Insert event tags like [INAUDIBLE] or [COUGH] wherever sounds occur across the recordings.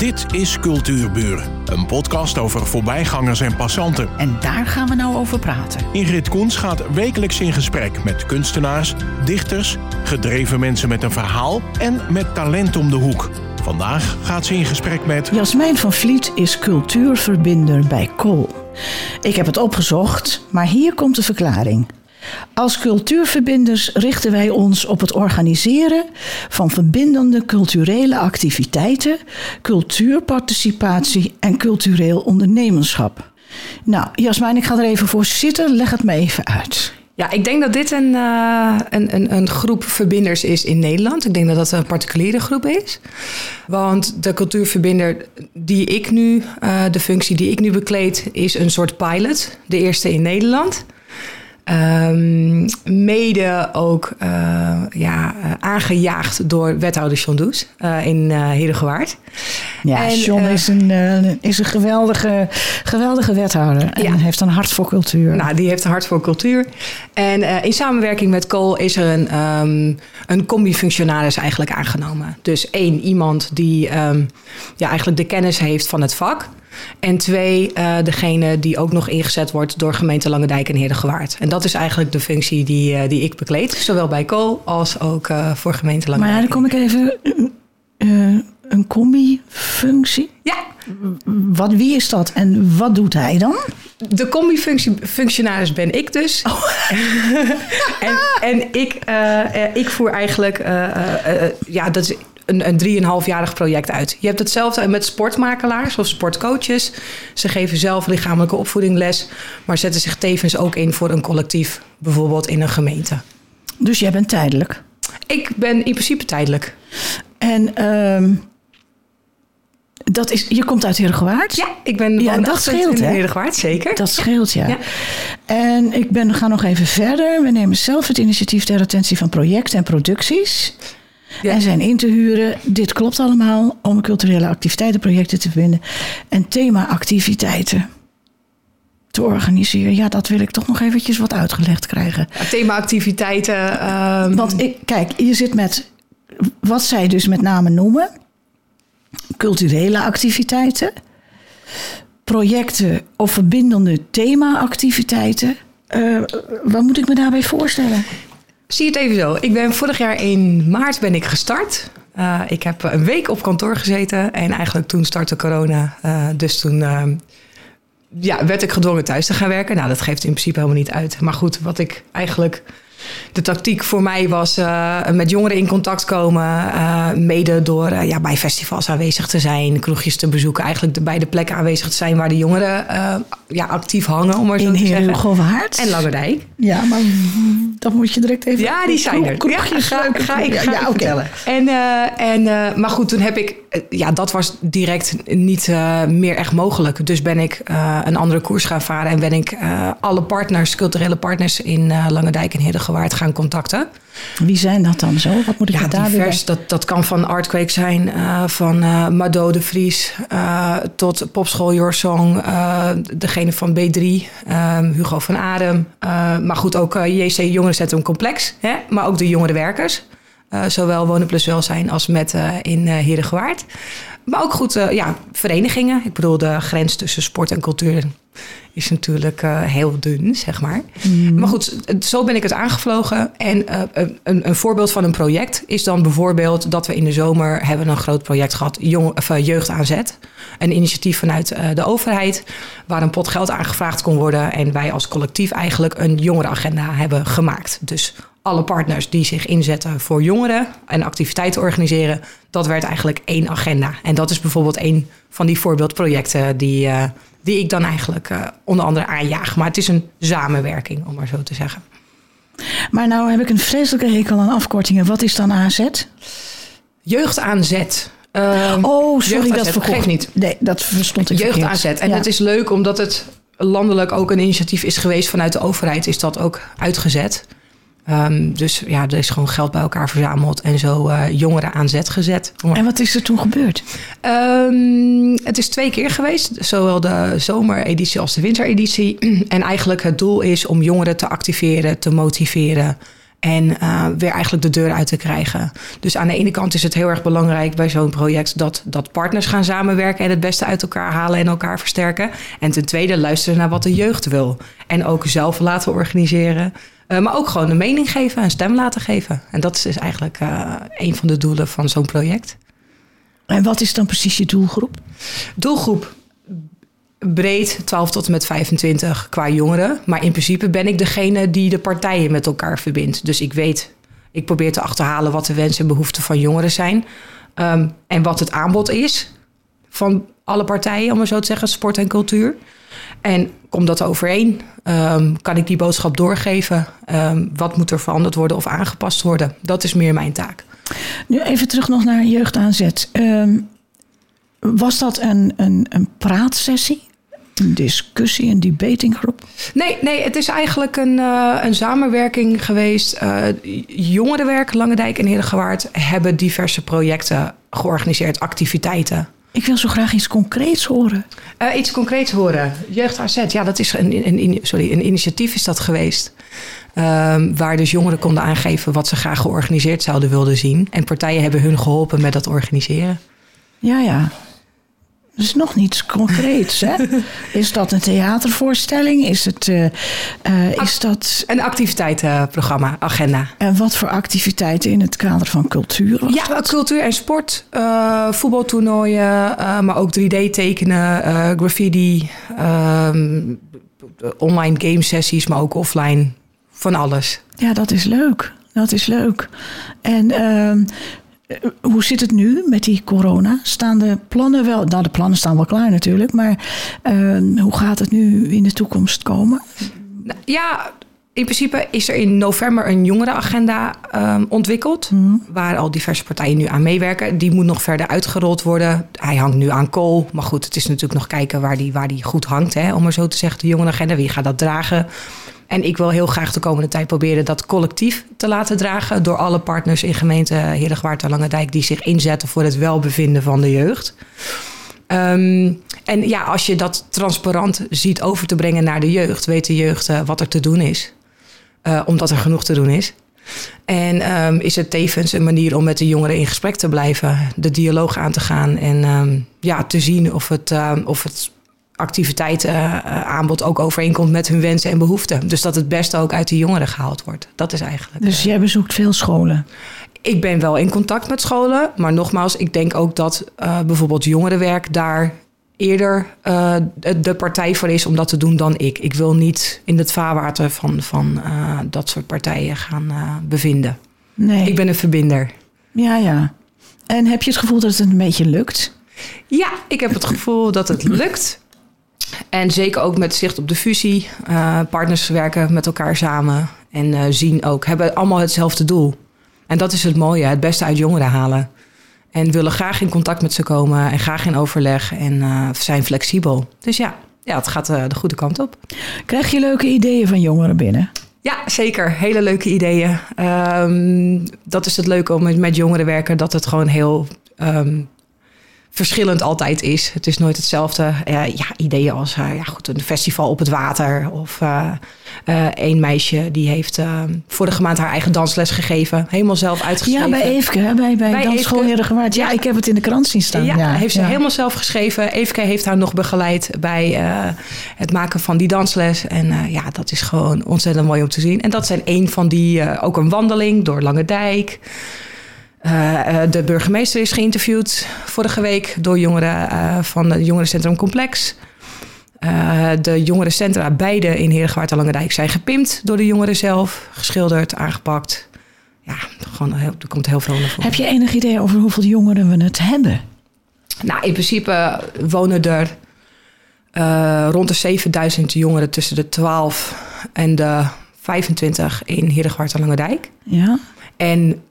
Dit is Cultuurburen, een podcast over voorbijgangers en passanten. En daar gaan we nou over praten. Ingrid Koens gaat wekelijks in gesprek met kunstenaars, dichters, gedreven mensen met een verhaal en met talent om de hoek. Vandaag gaat ze in gesprek met Jasmijn van Vliet is cultuurverbinder bij Kool. Ik heb het opgezocht, maar hier komt de verklaring. Als cultuurverbinders richten wij ons op het organiseren van verbindende culturele activiteiten, cultuurparticipatie en cultureel ondernemerschap. Nou, Jasmijn, ik ga er even voor zitten. Leg het me even uit. Ja, ik denk dat dit een, uh, een, een, groep verbinders is in Nederland. Ik denk dat dat een particuliere groep is. Want de cultuurverbinder die ik nu, uh, de functie die ik nu bekleed, is een soort pilot. De eerste in Nederland. Um, mede ook uh, ja, uh, aangejaagd door wethouder John Does uh, in uh, Herengewaard. Ja, en, John is, een, is een geweldige, geweldige wethouder en ja. heeft een hart voor cultuur. Nou, die heeft een hart voor cultuur. En in samenwerking met Kool is er een, um, een combi-functionaris eigenlijk aangenomen. Dus één, iemand die um, ja, eigenlijk de kennis heeft van het vak. En twee, uh, degene die ook nog ingezet wordt door gemeente Langendijk en Heerdegewaard. En dat is eigenlijk de functie die, uh, die ik bekleed. Zowel bij Co als ook uh, voor gemeente Langendijk. Maar ja, dan kom ik even... een combi-functie? Ja. Wat, wie is dat en wat doet hij dan? De combi-functionaris ben ik dus. Oh. [LAUGHS] en, en ik, ik voer eigenlijk... ja, dat is een, een drieënhalfjarig project uit. Je hebt hetzelfde met sportmakelaars of sportcoaches. Ze geven zelf lichamelijke opvoeding les, maar zetten zich tevens ook in voor een collectief, bijvoorbeeld in een gemeente. Dus jij bent tijdelijk? Ik ben in principe tijdelijk. En um, dat is, je komt uit Heerdegewaard? Ja, ik ben ja, dat scheelt, in zeker. Dat scheelt, ja. ja. En ik ben, ga nog even verder. We nemen zelf het initiatief ter attentie van projecten en producties. Ja. En zijn in te huren. Dit klopt allemaal om culturele activiteitenprojecten te vinden. En thema-activiteiten te organiseren. Ja, dat wil ik toch nog eventjes wat uitgelegd krijgen. Ja, thema-activiteiten. Um... Want ik, kijk, je zit met wat zij dus met name noemen: culturele activiteiten, projecten of verbindende thema-activiteiten. Uh, wat moet ik me daarbij voorstellen? Zie het even zo. Ik ben vorig jaar in maart ben ik gestart. Uh, ik heb een week op kantoor gezeten en eigenlijk toen startte corona. Uh, dus toen uh, ja, werd ik gedwongen thuis te gaan werken. Nou, dat geeft in principe helemaal niet uit. Maar goed, wat ik eigenlijk de tactiek voor mij was uh, met jongeren in contact komen. Uh, mede door uh, ja, bij festivals aanwezig te zijn, kroegjes te bezoeken. Eigenlijk de, bij de plekken aanwezig te zijn waar de jongeren ja, actief hangen. Om maar zo in te zeggen. En Langerdijk. Ja, maar dan moet je direct even... Ja, die zijn er. Kroegjes ja, ga, ga, ik, ga ja, okay. vertellen. En, en, maar goed, toen heb ik... ja, dat was direct niet meer echt mogelijk. Dus ben ik een andere koers gaan varen. En ben ik alle partners, culturele partners in Langendijk en Heerdegewaard gaan contacten. Wie zijn dat dan zo? Wat moet ik ja, daar divers. Dat, dat kan van Artquake zijn, uh, van uh, Mado de Vries uh, tot Popschool Your Song, degene van B3, Hugo van Adem. maar goed, ook JC Jongerencentrum Complex, hè? maar ook de jongerenwerkers. Zowel Wonen Plus Welzijn als met in uh, Herengewaard. Maar ook goed, ja, verenigingen. Ik bedoel, de grens tussen sport en cultuur is natuurlijk heel dun, zeg maar. Mm. Maar goed, zo ben ik het aangevlogen. En een, een, voorbeeld van een project is dan bijvoorbeeld dat we in de zomer hebben een groot project gehad, jong, of, Jeugd aanzet. Een initiatief vanuit de overheid, waar een pot geld aangevraagd kon worden. En wij als collectief eigenlijk een jongerenagenda hebben gemaakt. Dus alle partners die zich inzetten voor jongeren en activiteiten organiseren, dat werd eigenlijk één agenda. En dat is bijvoorbeeld één van die voorbeeldprojecten die, uh, die ik dan eigenlijk uh, onder andere aanjaag. Maar het is een samenwerking, om maar zo te zeggen. Maar nou heb ik een vreselijke hekel aan afkortingen. Wat is dan AZ? Jeugdaanzet. Uh, oh, sorry, dat vergeef niet. Nee, dat verstond ik Jeugd aanzet. En ja. het is leuk omdat het landelijk ook een initiatief is geweest vanuit de overheid. Is dat ook uitgezet. Um, dus ja, er is gewoon geld bij elkaar verzameld en zo uh, jongeren aan zet gezet. En wat is er toen gebeurd? Um, het is twee keer geweest, zowel de zomereditie als de wintereditie. [CLEARS THROAT] En eigenlijk het doel is om jongeren te activeren, te motiveren En uh, weer eigenlijk de deur uit te krijgen. Dus aan de ene kant is het heel erg belangrijk bij zo'n project dat, dat partners gaan samenwerken en het beste uit elkaar halen en elkaar versterken. En ten tweede luisteren naar wat de jeugd wil. En ook zelf laten organiseren. Uh, maar ook gewoon een mening geven, een stem laten geven. En dat is dus eigenlijk uh, een van de doelen van zo'n project. En wat is dan precies je doelgroep? Doelgroep breed 12 tot en met 25 qua jongeren. Maar in principe ben ik degene die de partijen met elkaar verbindt. Dus ik weet, ik probeer te achterhalen wat de wensen en behoeften van jongeren zijn. Um, en wat het aanbod is van alle partijen, om maar zo te zeggen, sport en cultuur. En komt dat overeen? Um, kan ik die boodschap doorgeven? Um, wat moet er veranderd worden of aangepast worden? Dat is meer mijn taak. Nu even terug nog naar jeugdaanzet. Um, was dat een, een, een praatsessie? Een discussie, een debatinggroep? Nee, nee, het is eigenlijk een, uh, een samenwerking geweest. Uh, Jongerenwerk, Langendijk en Herengewaard hebben diverse projecten georganiseerd, activiteiten. Ik wil zo graag iets concreets horen. Uh, iets concreets horen. Jeugd AZ, ja, dat is een, een, sorry, een initiatief is dat geweest. Um, waar dus jongeren konden aangeven wat ze graag georganiseerd zouden willen zien. En partijen hebben hun geholpen met dat organiseren. Ja, ja. Is nog niets concreets, hè? Is dat een theatervoorstelling? Is, het, uh, uh, is dat... Een activiteitenprogramma, agenda. En wat voor activiteiten in het kader van cultuur Ja, dat? cultuur en sport. Uh, voetbaltoernooien, maar ook 3D tekenen, graffiti, um, online game sessies, maar ook offline. Van alles. Ja, dat is leuk. Dat is leuk. En ehm, hoe zit het nu met die corona? Staan de plannen wel? Nou, de plannen staan wel klaar natuurlijk, maar uh, hoe gaat het nu in de toekomst komen? Ja, in principe is er in november een jongerenagenda um, ontwikkeld, mm. waar al diverse partijen nu aan meewerken. Die moet nog verder uitgerold worden. Hij hangt nu aan kool, maar goed, het is natuurlijk nog kijken waar die, waar die goed hangt, hè, om maar zo te zeggen, de jongerenagenda. Wie gaat dat dragen? En ik wil heel graag de komende tijd proberen dat collectief te laten dragen door alle partners in gemeente Heerlijkwaard en Langendijk die zich inzetten voor het welbevinden van de jeugd. Um, en ja, als je dat transparant ziet over te brengen naar de jeugd, weet de jeugd uh, wat er te doen is. Uh, omdat er genoeg te doen is. En um, is het tevens een manier om met de jongeren in gesprek te blijven, de dialoog aan te gaan en um, ja, te zien of het, of het activiteitenaanbod ook overeenkomt met hun wensen en behoeften. Dus dat het beste ook uit de jongeren gehaald wordt. Dat is eigenlijk. Dus jij bezoekt veel scholen? Ik ben wel in contact met scholen, maar nogmaals, ik denk ook dat uh, bijvoorbeeld jongerenwerk daar eerder uh, de partij voor is om dat te doen dan ik. Ik wil niet in het vaarwater van, van dat soort partijen gaan bevinden. Nee. Ik ben een verbinder. Ja, ja. En heb je het gevoel dat het een beetje lukt? Ja, ik heb het gevoel dat het lukt. En zeker ook met zicht op de fusie. Uh, partners werken met elkaar samen. En uh, zien ook, hebben allemaal hetzelfde doel. En dat is het mooie, het beste uit jongeren halen. En willen graag in contact met ze komen en graag in overleg en uh, zijn flexibel. Dus ja, ja het gaat de goede kant op. Krijg je leuke ideeën van jongeren binnen? Ja, zeker. Hele leuke ideeën. Um, dat is het leuke om met, met jongeren werken, dat het gewoon heel um, verschillend altijd is. Het is nooit hetzelfde. Uh, ja, ideeën als uh, ja, goed, een festival op het water. Of uh, een meisje die heeft vorige maand haar eigen dansles gegeven. Helemaal zelf uitgeschreven. Ja, bij Eefke, bij, bij, bij Dansschool Herengewaard. Ja, ja, ik heb het in de krant zien staan. Ja, ja heeft ze helemaal zelf geschreven. Eefke heeft haar nog begeleid bij het maken van die dansles. En ja, dat is gewoon ontzettend mooi om te zien. En dat zijn een van die, ook een wandeling door Lange Dijk. Uh, de burgemeester is geïnterviewd vorige week door jongeren uh, van het Jongerencentrum Complex. Uh, de jongerencentra, beide in Heergewaard en Langendijk, zijn gepimpt door de jongeren zelf. Geschilderd, aangepakt. Ja, gewoon heel, er komt heel veel naar voren. Heb je enig idee over hoeveel jongeren we het hebben? Nou, in principe wonen er rond de 7000 jongeren tussen de 12 en de 25 in Heergewaard en Langendijk. Ja. En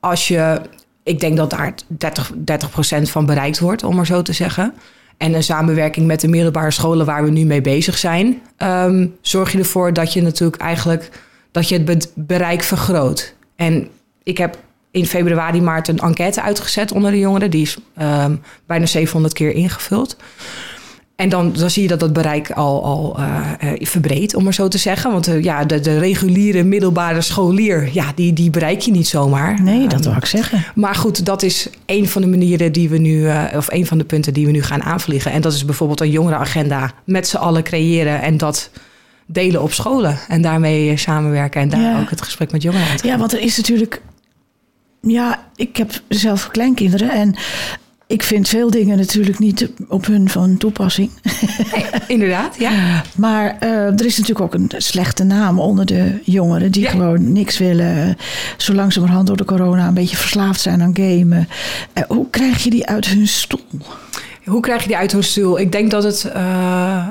als je, ik denk dat daar 30, 30% van bereikt wordt, om maar zo te zeggen. En een samenwerking met de middelbare scholen waar we nu mee bezig zijn, um, zorg je ervoor dat je natuurlijk eigenlijk dat je het bereik vergroot. En ik heb in februari, maart een enquête uitgezet onder de jongeren. Die is um, bijna 700 keer ingevuld. En dan, dan zie je dat dat bereik al, al uh, verbreedt, om maar zo te zeggen. Want uh, ja, de, de, reguliere middelbare scholier, ja, die, die bereik je niet zomaar. Nee, dat wil ik zeggen. Maar goed, dat is een van de manieren die we nu, of een van de punten die we nu gaan aanvliegen. En dat is bijvoorbeeld een jongerenagenda met z'n allen creëren en dat delen op scholen. En daarmee samenwerken en daar ja. ook het gesprek met jongeren aan Ja, want er is natuurlijk ja, ik heb zelf kleinkinderen en ik vind veel dingen natuurlijk niet op hun van toepassing. inderdaad, ja. [LAUGHS] Maar uh, er is natuurlijk ook een slechte naam onder de jongeren die gewoon niks willen. Zo langzamerhand door de corona een beetje verslaafd zijn aan gamen. Uh, hoe krijg je die uit hun stoel? Hoe krijg je die uit hun stoel? Ik denk dat het uh,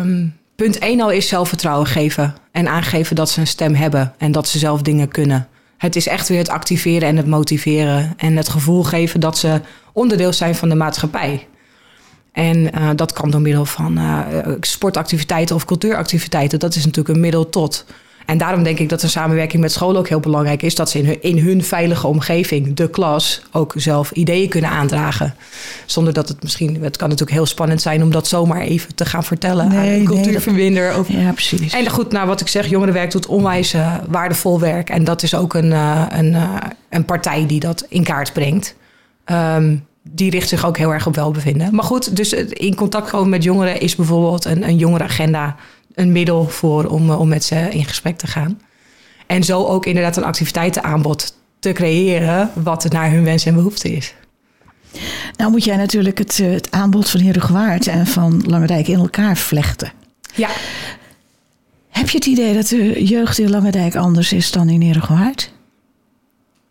um, punt 1 al is zelfvertrouwen geven. En aangeven dat ze een stem hebben en dat ze zelf dingen kunnen. Het is echt weer het activeren en het motiveren. En het gevoel geven dat ze onderdeel zijn van de maatschappij. En uh, dat kan door middel van uh, sportactiviteiten of cultuuractiviteiten. Dat is natuurlijk een middel tot. En daarom denk ik dat een samenwerking met scholen ook heel belangrijk is. Dat ze in hun, in hun veilige omgeving, de klas, ook zelf ideeën kunnen aandragen. Zonder dat het misschien, het kan natuurlijk heel spannend zijn om dat zomaar even te gaan vertellen nee, aan een cultuurverbinder. Nee, dat, ja, precies. En goed, nou wat ik zeg, jongerenwerk doet onwijs uh, waardevol werk. En dat is ook een, uh, een, uh, een partij die dat in kaart brengt. Um, die richt zich ook heel erg op welbevinden. Maar goed, dus in contact komen met jongeren is bijvoorbeeld een, een jongerenagenda een middel voor om, om met ze in gesprek te gaan. En zo ook inderdaad een activiteitenaanbod te creëren wat naar hun wens en behoefte is. Nou moet jij natuurlijk het, het aanbod van Herengewaard en van Langendijk in elkaar vlechten. Ja. Heb je het idee dat de jeugd in Langendijk anders is dan in Herengewaard?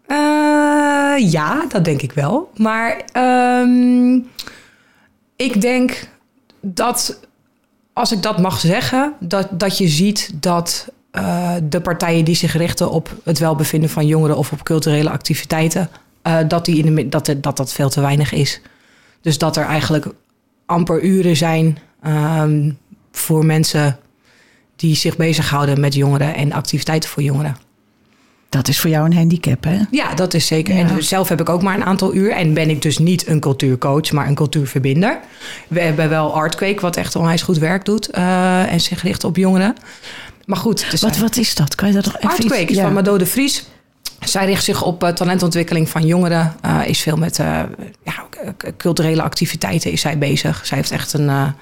Uh, ja, dat denk ik wel. Maar um, ik denk dat als ik dat mag zeggen, dat, dat je ziet dat uh, de partijen die zich richten op het welbevinden van jongeren of op culturele activiteiten, uh, dat, die in de, dat, dat dat veel te weinig is. Dus dat er eigenlijk amper uren zijn um, voor mensen die zich bezighouden met jongeren en activiteiten voor jongeren. Dat is voor jou een handicap, hè? Ja, dat is zeker. Ja. En zelf heb ik ook maar een aantal uur. En ben ik dus niet een cultuurcoach, maar een cultuurverbinder. We hebben wel Artquake, wat echt onwijs goed werk doet. Uh, en zich richt op jongeren. Maar goed. Dus wat, wat is dat? Kan je dat nog even Artquake is ja. van Mado de Vries. Zij richt zich op uh, talentontwikkeling van jongeren. Uh, is veel met ja, culturele activiteiten is zij bezig. Zij heeft echt een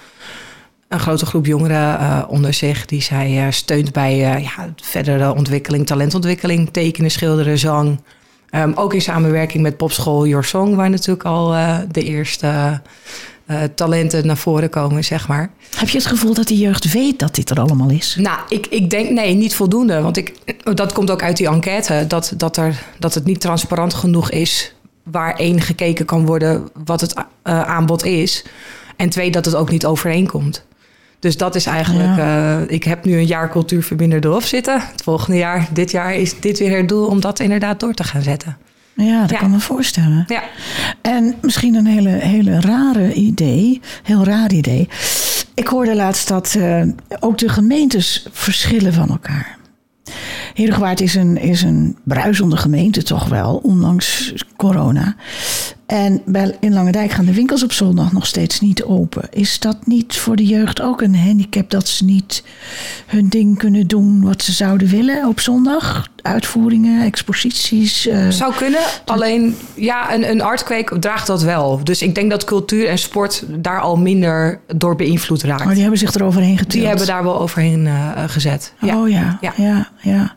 een grote groep jongeren uh, onder zich die zij uh, steunt bij uh, ja, verdere ontwikkeling, talentontwikkeling, tekenen, schilderen, zang. Um, ook in samenwerking met popschool Your Song, waar natuurlijk al de eerste talenten naar voren komen, zeg maar. Heb je het gevoel dat de jeugd weet dat dit er allemaal is? Nou, ik, ik denk nee, niet voldoende. Want ik, dat komt ook uit die enquête, dat, dat, er, dat het niet transparant genoeg is waar één gekeken kan worden wat het aanbod is. En twee, dat het ook niet overeenkomt. Dus dat is eigenlijk, ja. uh, ik heb nu een jaar cultuurverbinder erop zitten. Het volgende jaar, dit jaar, is dit weer het doel om dat inderdaad door te gaan zetten. Ja, dat ja. kan me voorstellen. Ja. En misschien een hele, hele rare idee, heel raar idee. Ik hoorde laatst dat uh, ook de gemeentes verschillen van elkaar. Herengewaard is een, is een bruisende gemeente toch wel, ondanks corona. En bij, in Langendijk gaan de winkels op zondag nog steeds niet open. Is dat niet voor de jeugd ook een handicap dat ze niet hun ding kunnen doen wat ze zouden willen op zondag? Uitvoeringen, exposities? Uh, Zou kunnen, alleen ja, een, een artkweek draagt dat wel. Dus ik denk dat cultuur en sport daar al minder door beïnvloed raakt. Maar die hebben zich eroverheen getild. Die hebben daar wel overheen uh, gezet. Oh ja, ja, ja. ja.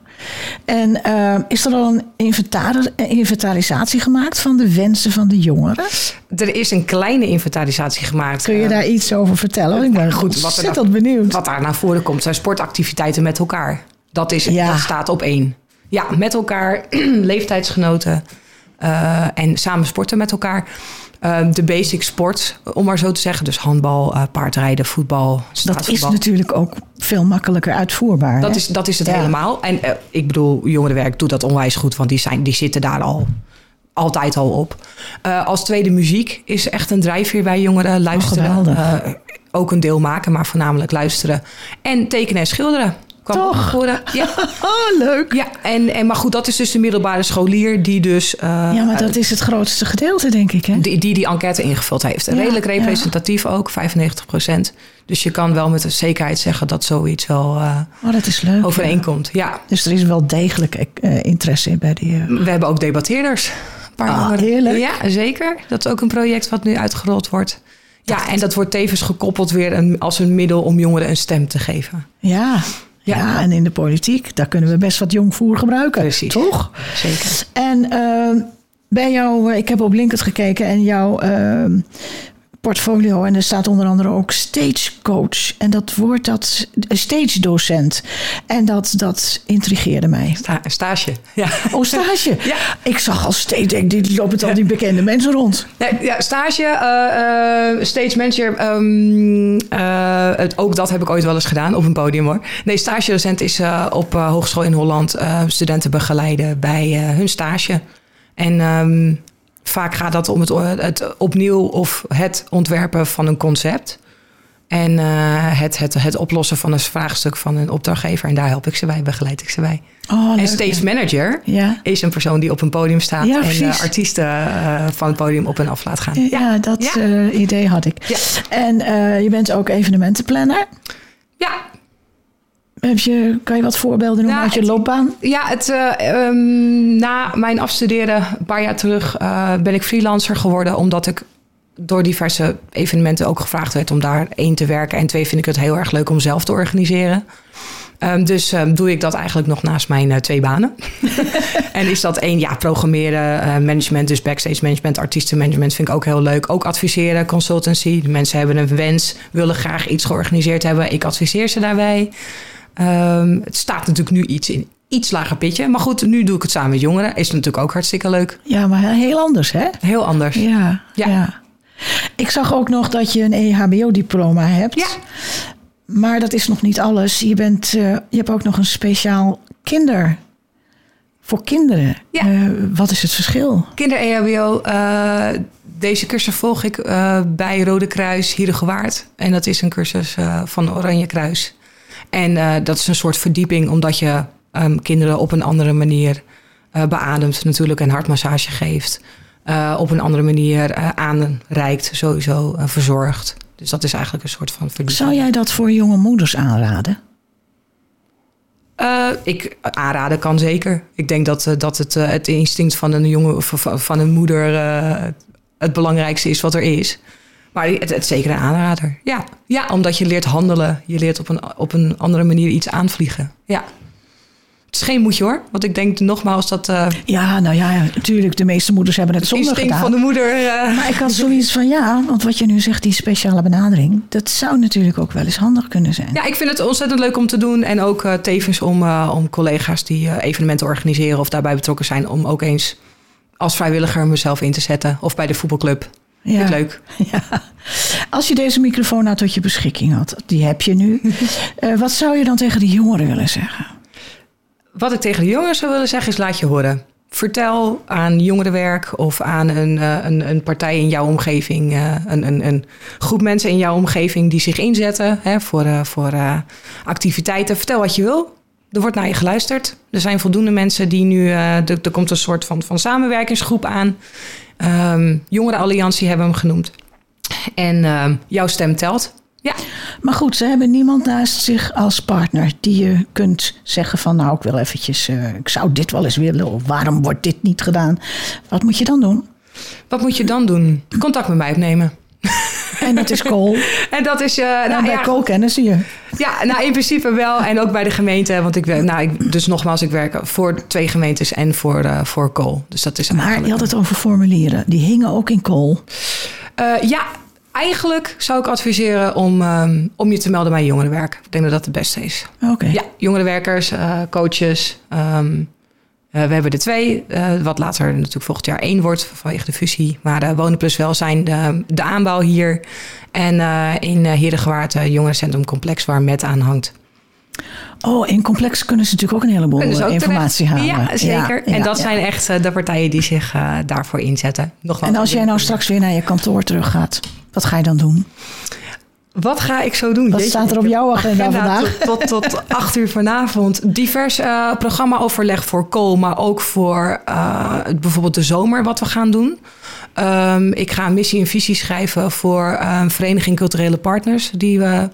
En uh, is er al een inventarisatie gemaakt van de wensen van de jongeren? Er is een kleine inventarisatie gemaakt. Kun je daar iets over vertellen? Ik ben goed, ontzettend wat benieuwd. Wat daar naar voren komt zijn sportactiviteiten met elkaar. Dat, is, ja. dat staat op één. Ja, met elkaar, [CLEARS THROAT] leeftijdsgenoten uh, en samen sporten met elkaar. Uh, de basic sport, om maar zo te zeggen. Dus handbal, uh, paardrijden, voetbal, Dat is natuurlijk ook veel makkelijker uitvoerbaar. Dat, is, dat is het ja. helemaal. En uh, ik bedoel, jongerenwerk doet dat onwijs goed, want die, zijn, die zitten daar al altijd al op. als tweede muziek is echt een drijfveer bij jongeren. Luisteren, oh, ook een deel maken, maar voornamelijk luisteren. En tekenen en schilderen. Kwam Toch? [LAUGHS] Ja, Oh, leuk. ja en, en, maar goed, dat is dus de middelbare scholier die dus... eh, Ja, maar dat is het grootste gedeelte, denk ik, hè? die, die die enquête ingevuld heeft. Ja, Redelijk representatief ook, 95 procent. Dus je kan wel met een zekerheid zeggen dat zoiets wel eh, Oh, dat is leuk. overeenkomt. Ja, Dus er is wel degelijk eh, interesse in bij die... eh, we hebben ook debatteerders. Een paar Ah, jongeren. heerlijk. Ja, zeker. Dat is ook een project wat nu uitgerold wordt. Ja, en dat wordt tevens gekoppeld weer een, als een middel om jongeren een stem te geven. Ja. Ja. Ja. en in de politiek, daar kunnen we best wat jongvoer gebruiken. Precies. Toch? Zeker. En eh, bij jou, eh, ik heb op LinkedIn gekeken en jouw eh, portfolio. En er staat onder andere ook stagecoach. En dat woord, dat stage docent. En dat, dat intrigeerde mij. Sta- stage. [LAUGHS] Ja. Oh, stage. [LAUGHS] Ja. Ik zag al steeds, denk, die lopen al die bekende [LAUGHS] mensen rond. Nee, ja, stage, eh, eh, stage manager. ehm, eh, het, ook dat heb ik ooit wel eens gedaan op een podium hoor. Nee, stagedocent is eh, op eh, hogeschool in Holland eh, studenten begeleiden bij eh, hun stage. En ehm, vaak gaat dat om het, het opnieuw of het ontwerpen van een concept. En eh, het, het, het oplossen van een vraagstuk van een opdrachtgever. En daar help ik ze bij, begeleid ik ze bij. Oh, en stage manager Ja. is een persoon die op een podium staat Ja, en eh, artiesten eh, van het podium op en af laat gaan. Ja, dat Ja. eh, idee had ik. En je bent ook evenementenplanner. Ja, Heb je, kan je wat voorbeelden noemen Nou, uit je het- loopbaan? ja het, eh, ehm, na mijn afstuderen, een paar jaar terug, eh, ben ik freelancer geworden. Omdat ik door diverse evenementen ook gevraagd werd om daar één te werken. En twee vind ik het heel erg leuk om zelf te organiseren. Ehm, dus ehm, doe ik dat eigenlijk nog naast mijn eh, twee banen. [LAUGHS] en is dat één, ja, programmeren, management, dus backstage management, artiestenmanagement vind ik ook heel leuk. Ook adviseren, consultancy. De mensen hebben een wens, willen graag iets georganiseerd hebben. Ik adviseer ze daarbij. Ehm, het staat natuurlijk nu iets in iets lager pitje. Maar goed, nu doe ik het samen met jongeren. Is natuurlijk ook hartstikke leuk. Ja, maar heel anders, hè? Heel anders. Ja, ja. Ja. Ik zag ook nog dat je een E EHBO-diploma hebt. Ja. Maar dat is nog niet alles. Je, bent, eh, je hebt ook nog een speciaal kinder... Voor kinderen. Ja. Eh, wat is het verschil? Kinder-EHBO, eh, deze cursus volg ik eh, bij Rode Kruis Hierengewaard. En dat is een cursus van Oranje Kruis. En eh, dat is een soort verdieping, omdat je ehm, kinderen op een andere manier eh, beademt natuurlijk en hartmassage geeft. Eh, op een andere manier aanreikt, sowieso verzorgt. Dus dat is eigenlijk een soort van verdieping. Zou jij dat voor jonge moeders aanraden? Ik aanraden kan zeker. Ik denk dat, dat het, het instinct van een jongen of van- van een moeder het belangrijkste is wat er is. Maar het, het is zeker een aanrader. Ja. ja, omdat je leert handelen. Je leert op een, op een andere manier iets aanvliegen. Ja. Het is geen moedje hoor. Want ik denk nogmaals dat eh Ja, nou ja, natuurlijk. De meeste moeders hebben het zonder gedaan. van de moeder... eh, Maar ik had [LAUGHS] zoiets van ja, want wat je nu zegt, die speciale benadering, dat zou natuurlijk ook wel eens handig kunnen zijn. Ja, ik vind het ontzettend leuk om te doen. En ook eh, tevens om, om collega's die evenementen organiseren of daarbij betrokken zijn, om ook eens als vrijwilliger mezelf in te zetten. Of bij de voetbalclub. Vind ik leuk. [LAUGHS] Ja. Als je deze microfoon nou tot je beschikking had, die heb je nu. [LAUGHS] Eh, wat zou je dan tegen die jongeren willen zeggen? Wat ik tegen de jongeren zou willen zeggen is laat je horen. Vertel aan jongerenwerk of aan een, eh, een, een partij in jouw omgeving, eh, een, een, een groep mensen in jouw omgeving die zich inzetten hè, voor, voor activiteiten. Vertel wat je wil. Er wordt naar je geluisterd. Er zijn voldoende mensen die nu. eh, er, er komt een soort van, van samenwerkingsgroep aan. Ehm Jongerenalliantie hebben we hem genoemd. En ehm, jouw stem telt. Ja, Maar goed, ze hebben niemand naast zich als partner die je kunt zeggen van nou, ik wil eventjes, eh, ik zou dit wel eens willen of waarom wordt dit niet gedaan? Wat moet je dan doen? wat moet je dan doen? Contact met mij opnemen. [LAUGHS] En dat is Kool. [LAUGHS] En dat is. eh Nou, nou, bij ja, Kool kennen ze je. Ja, nou in principe wel. En ook bij de gemeente. Want ik nou, ik, dus nogmaals, ik werk voor twee gemeentes en voor, eh voor Kool. Dus dat is Maar je had het over formulieren. Die hingen ook in Kool. Eh, ja, eigenlijk zou ik adviseren om, ehm, om je te melden bij jongerenwerk. Ik denk dat dat het beste is. Oké. Ja, jongerenwerkers, coaches. ehm, eh, we hebben er twee, eh, wat later natuurlijk volgend jaar één wordt vanwege de fusie. Maar uh, Wonen Plus Welzijn, de, de aanbouw hier. En eh, in uh, uh, Jongerencentrum Complex, waar Met aan hangt. Oh, in complex kunnen ze natuurlijk ook een heleboel ook informatie terecht. halen. Ja, zeker. Ja, en dat ja. zijn echt de partijen die zich uh, daarvoor inzetten. Nogmaals, En als jij nou straks weer naar je kantoor terug gaat, wat ga je dan doen? Wat ga ik zo doen? Wat staat er op jouw agenda, vandaag? Tot, tot, tot [LAUGHS] acht uur vanavond. Divers uh, programma-overleg voor Kool, maar ook voor uh, bijvoorbeeld de zomer wat we gaan doen. Um, ik ga een missie en visie schrijven voor um, Vereniging Culturele Partners, die we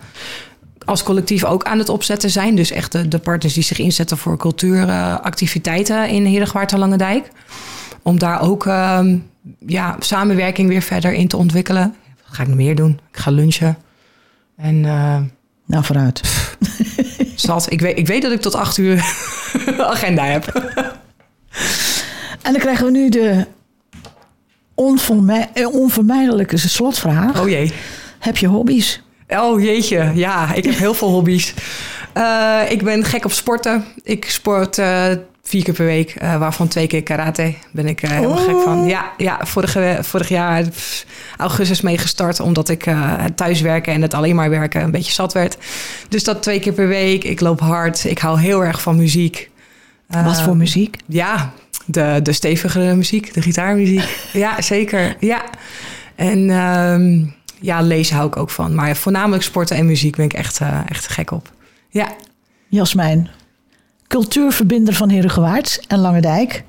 als collectief ook aan het opzetten zijn. Dus echt de, de partners die zich inzetten voor cultuuractiviteiten in Herengewaard en Langendijk. Om daar ook um, ja, samenwerking weer verder in te ontwikkelen. Wat ga ik nog meer doen? Ik ga lunchen. En, uh, nou, vooruit. [LAUGHS] Zat. Ik weet, ik weet dat ik tot acht uur [LAUGHS] agenda heb. [LAUGHS] en dan krijgen we nu de onvermijdelijke slotvraag. Oh jee. Heb je hobby's? Oh jeetje, ja, ik heb heel veel hobby's. Uh, ik ben gek op sporten. Ik sport uh, vier keer per week, uh, waarvan twee keer karate. Ben ik helemaal oh. gek van. Ja, ja vorige, vorig jaar pff, augustus mee gestart, omdat ik het thuiswerken en het alleen maar werken een beetje zat werd. Dus dat twee keer per week. Ik loop hard. Ik hou heel erg van muziek. Wat voor muziek? Ja, de, de stevige muziek, de gitaarmuziek. [LAUGHS] ja, zeker. Ja. En um, ja, lezen hou ik ook van. Maar voornamelijk sporten en muziek ben ik echt, uh, echt gek op. Ja. Jasmijn, cultuurverbinder van Herengewaard en Langendijk.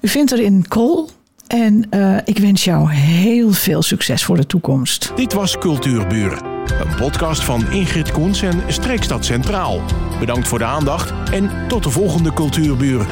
U vindt er in Kool. En uh, ik wens jou heel veel succes voor de toekomst. Dit was Cultuurburen. Een podcast van Ingrid Koens en Streekstad Centraal. Bedankt voor de aandacht en tot de volgende Cultuurburen.